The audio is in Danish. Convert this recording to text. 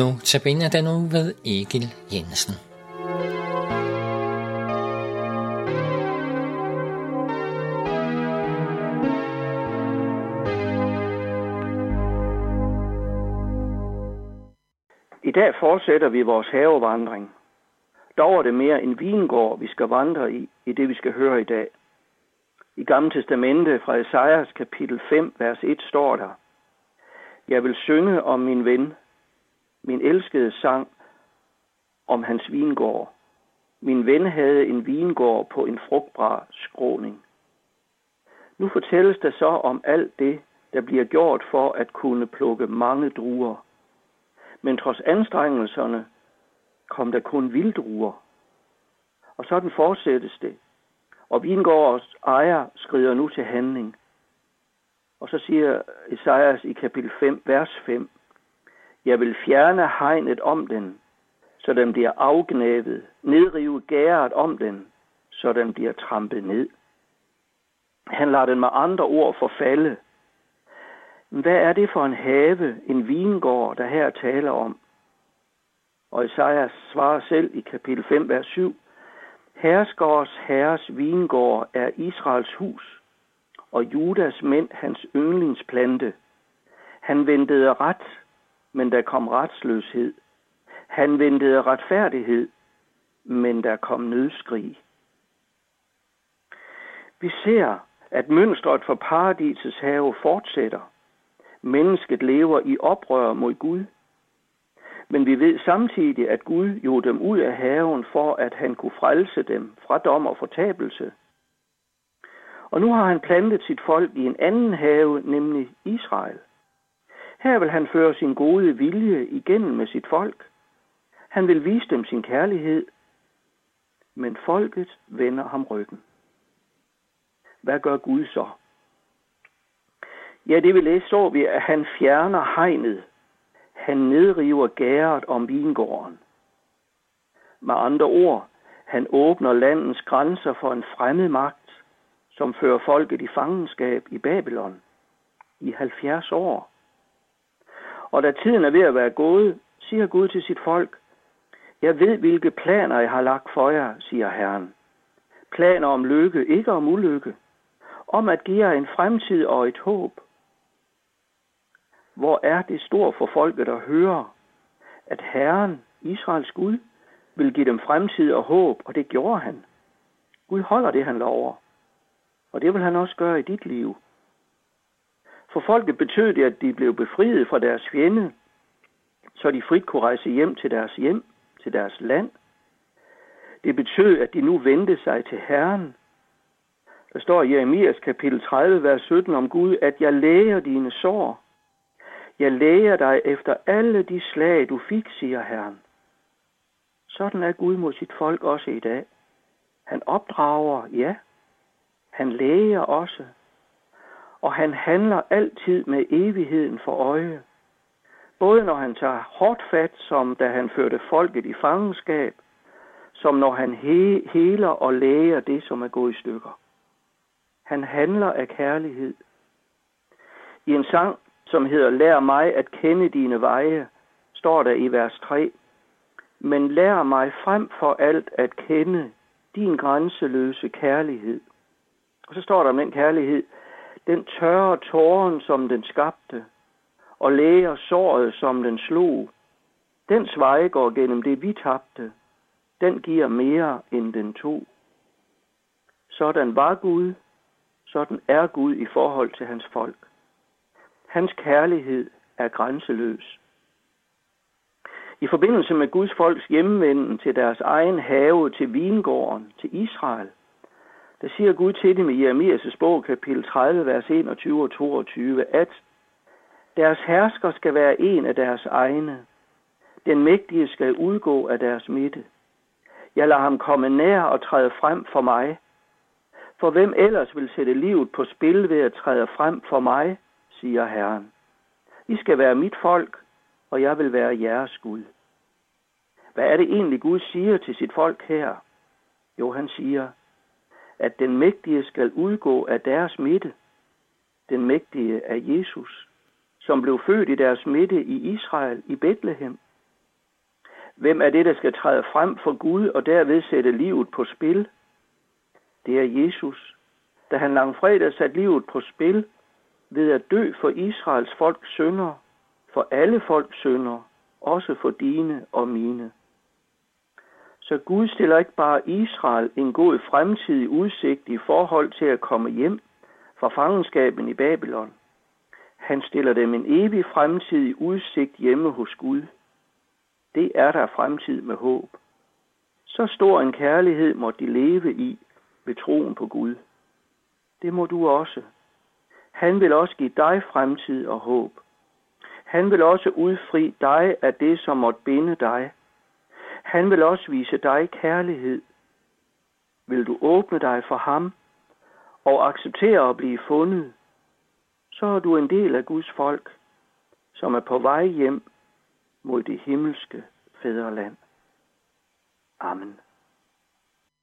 Nu tabiner den nu ved Egil Jensen. I dag fortsætter vi vores havevandring. Dog er det mere en vingård, vi skal vandre i, i det vi skal høre i dag. I Gamle Testamente fra Esajas kapitel 5, vers 1 står der, Jeg vil synge om min ven, min elskede sang om hans vingård. Min ven havde en vingård på en frugtbar skråning. Nu fortælles der så om alt det, der bliver gjort for at kunne plukke mange druer. Men trods anstrengelserne kom der kun vilddruer. Og sådan fortsættes det. Og vingårdens ejer skrider nu til handling. Og så siger Esajas i kapitel 5, vers 5, jeg vil fjerne hegnet om den, så den bliver afgnævet, nedrive gæret om den, så den bliver trampet ned. Han lader den med andre ord forfalde. Hvad er det for en have, en vingård, der her taler om? Og Isaias svarer selv i kapitel 5, vers 7, Herskårs herres vingård er Israels hus, og Judas mænd hans yndlingsplante. Han ventede ret, men der kom retsløshed. Han ventede retfærdighed, men der kom nødskrig. Vi ser, at mønstret for paradisets have fortsætter. Mennesket lever i oprør mod Gud. Men vi ved samtidig, at Gud gjorde dem ud af haven for, at han kunne frelse dem fra dom og fortabelse. Og nu har han plantet sit folk i en anden have, nemlig Israel. Her vil han føre sin gode vilje igennem med sit folk. Han vil vise dem sin kærlighed, men folket vender ham ryggen. Hvad gør Gud så? Ja, det vi læste, så vi, at han fjerner hegnet. Han nedriver gæret om vingården. Med andre ord, han åbner landets grænser for en fremmed magt, som fører folket i fangenskab i Babylon i 70 år. Og da tiden er ved at være gået, siger Gud til sit folk, Jeg ved, hvilke planer jeg har lagt for jer, siger Herren. Planer om lykke, ikke om ulykke. Om at give jer en fremtid og et håb. Hvor er det stort for folket at høre, at Herren, Israels Gud, vil give dem fremtid og håb, og det gjorde han. Gud holder det, han lover. Og det vil han også gøre i dit liv. For folket betød det, at de blev befriet fra deres fjende, så de frit kunne rejse hjem til deres hjem, til deres land. Det betød, at de nu vendte sig til Herren. Der står i Jeremias kapitel 30, vers 17 om Gud, at jeg læger dine sår. Jeg læger dig efter alle de slag, du fik, siger Herren. Sådan er Gud mod sit folk også i dag. Han opdrager, ja. Han læger også. Og han handler altid med evigheden for øje. Både når han tager hårdt fat, som da han førte folket i fangenskab, som når han he- heler og læger det, som er gået i stykker. Han handler af kærlighed. I en sang, som hedder Lær mig at kende dine veje, står der i vers 3. Men lær mig frem for alt at kende din grænseløse kærlighed. Og så står der om den kærlighed, den tørre tåren, som den skabte, og læger såret, som den slog. Den veje går gennem det, vi tabte. Den giver mere, end den tog. Sådan var Gud, sådan er Gud i forhold til hans folk. Hans kærlighed er grænseløs. I forbindelse med Guds folks hjemvenden til deres egen have, til vingården, til Israel, der siger Gud til dem i Jeremias' bog, kapitel 30, vers 21 og 22, at deres hersker skal være en af deres egne. Den mægtige skal udgå af deres midte. Jeg lader ham komme nær og træde frem for mig. For hvem ellers vil sætte livet på spil ved at træde frem for mig, siger Herren. I skal være mit folk, og jeg vil være jeres Gud. Hvad er det egentlig Gud siger til sit folk her? Jo, han siger, at den mægtige skal udgå af deres midte. Den mægtige er Jesus, som blev født i deres midte i Israel, i Bethlehem, Hvem er det, der skal træde frem for Gud og derved sætte livet på spil? Det er Jesus, da han langfredag satte livet på spil ved at dø for Israels folks sønder, for alle folks sønder, også for dine og mine. Så Gud stiller ikke bare Israel en god fremtidig udsigt i forhold til at komme hjem fra fangenskaben i Babylon. Han stiller dem en evig fremtidig udsigt hjemme hos Gud. Det er der fremtid med håb. Så stor en kærlighed må de leve i ved troen på Gud. Det må du også. Han vil også give dig fremtid og håb. Han vil også udfri dig af det, som måtte binde dig. Han vil også vise dig kærlighed. Vil du åbne dig for ham og acceptere at blive fundet, så er du en del af Guds folk, som er på vej hjem mod det himmelske fædreland. Amen.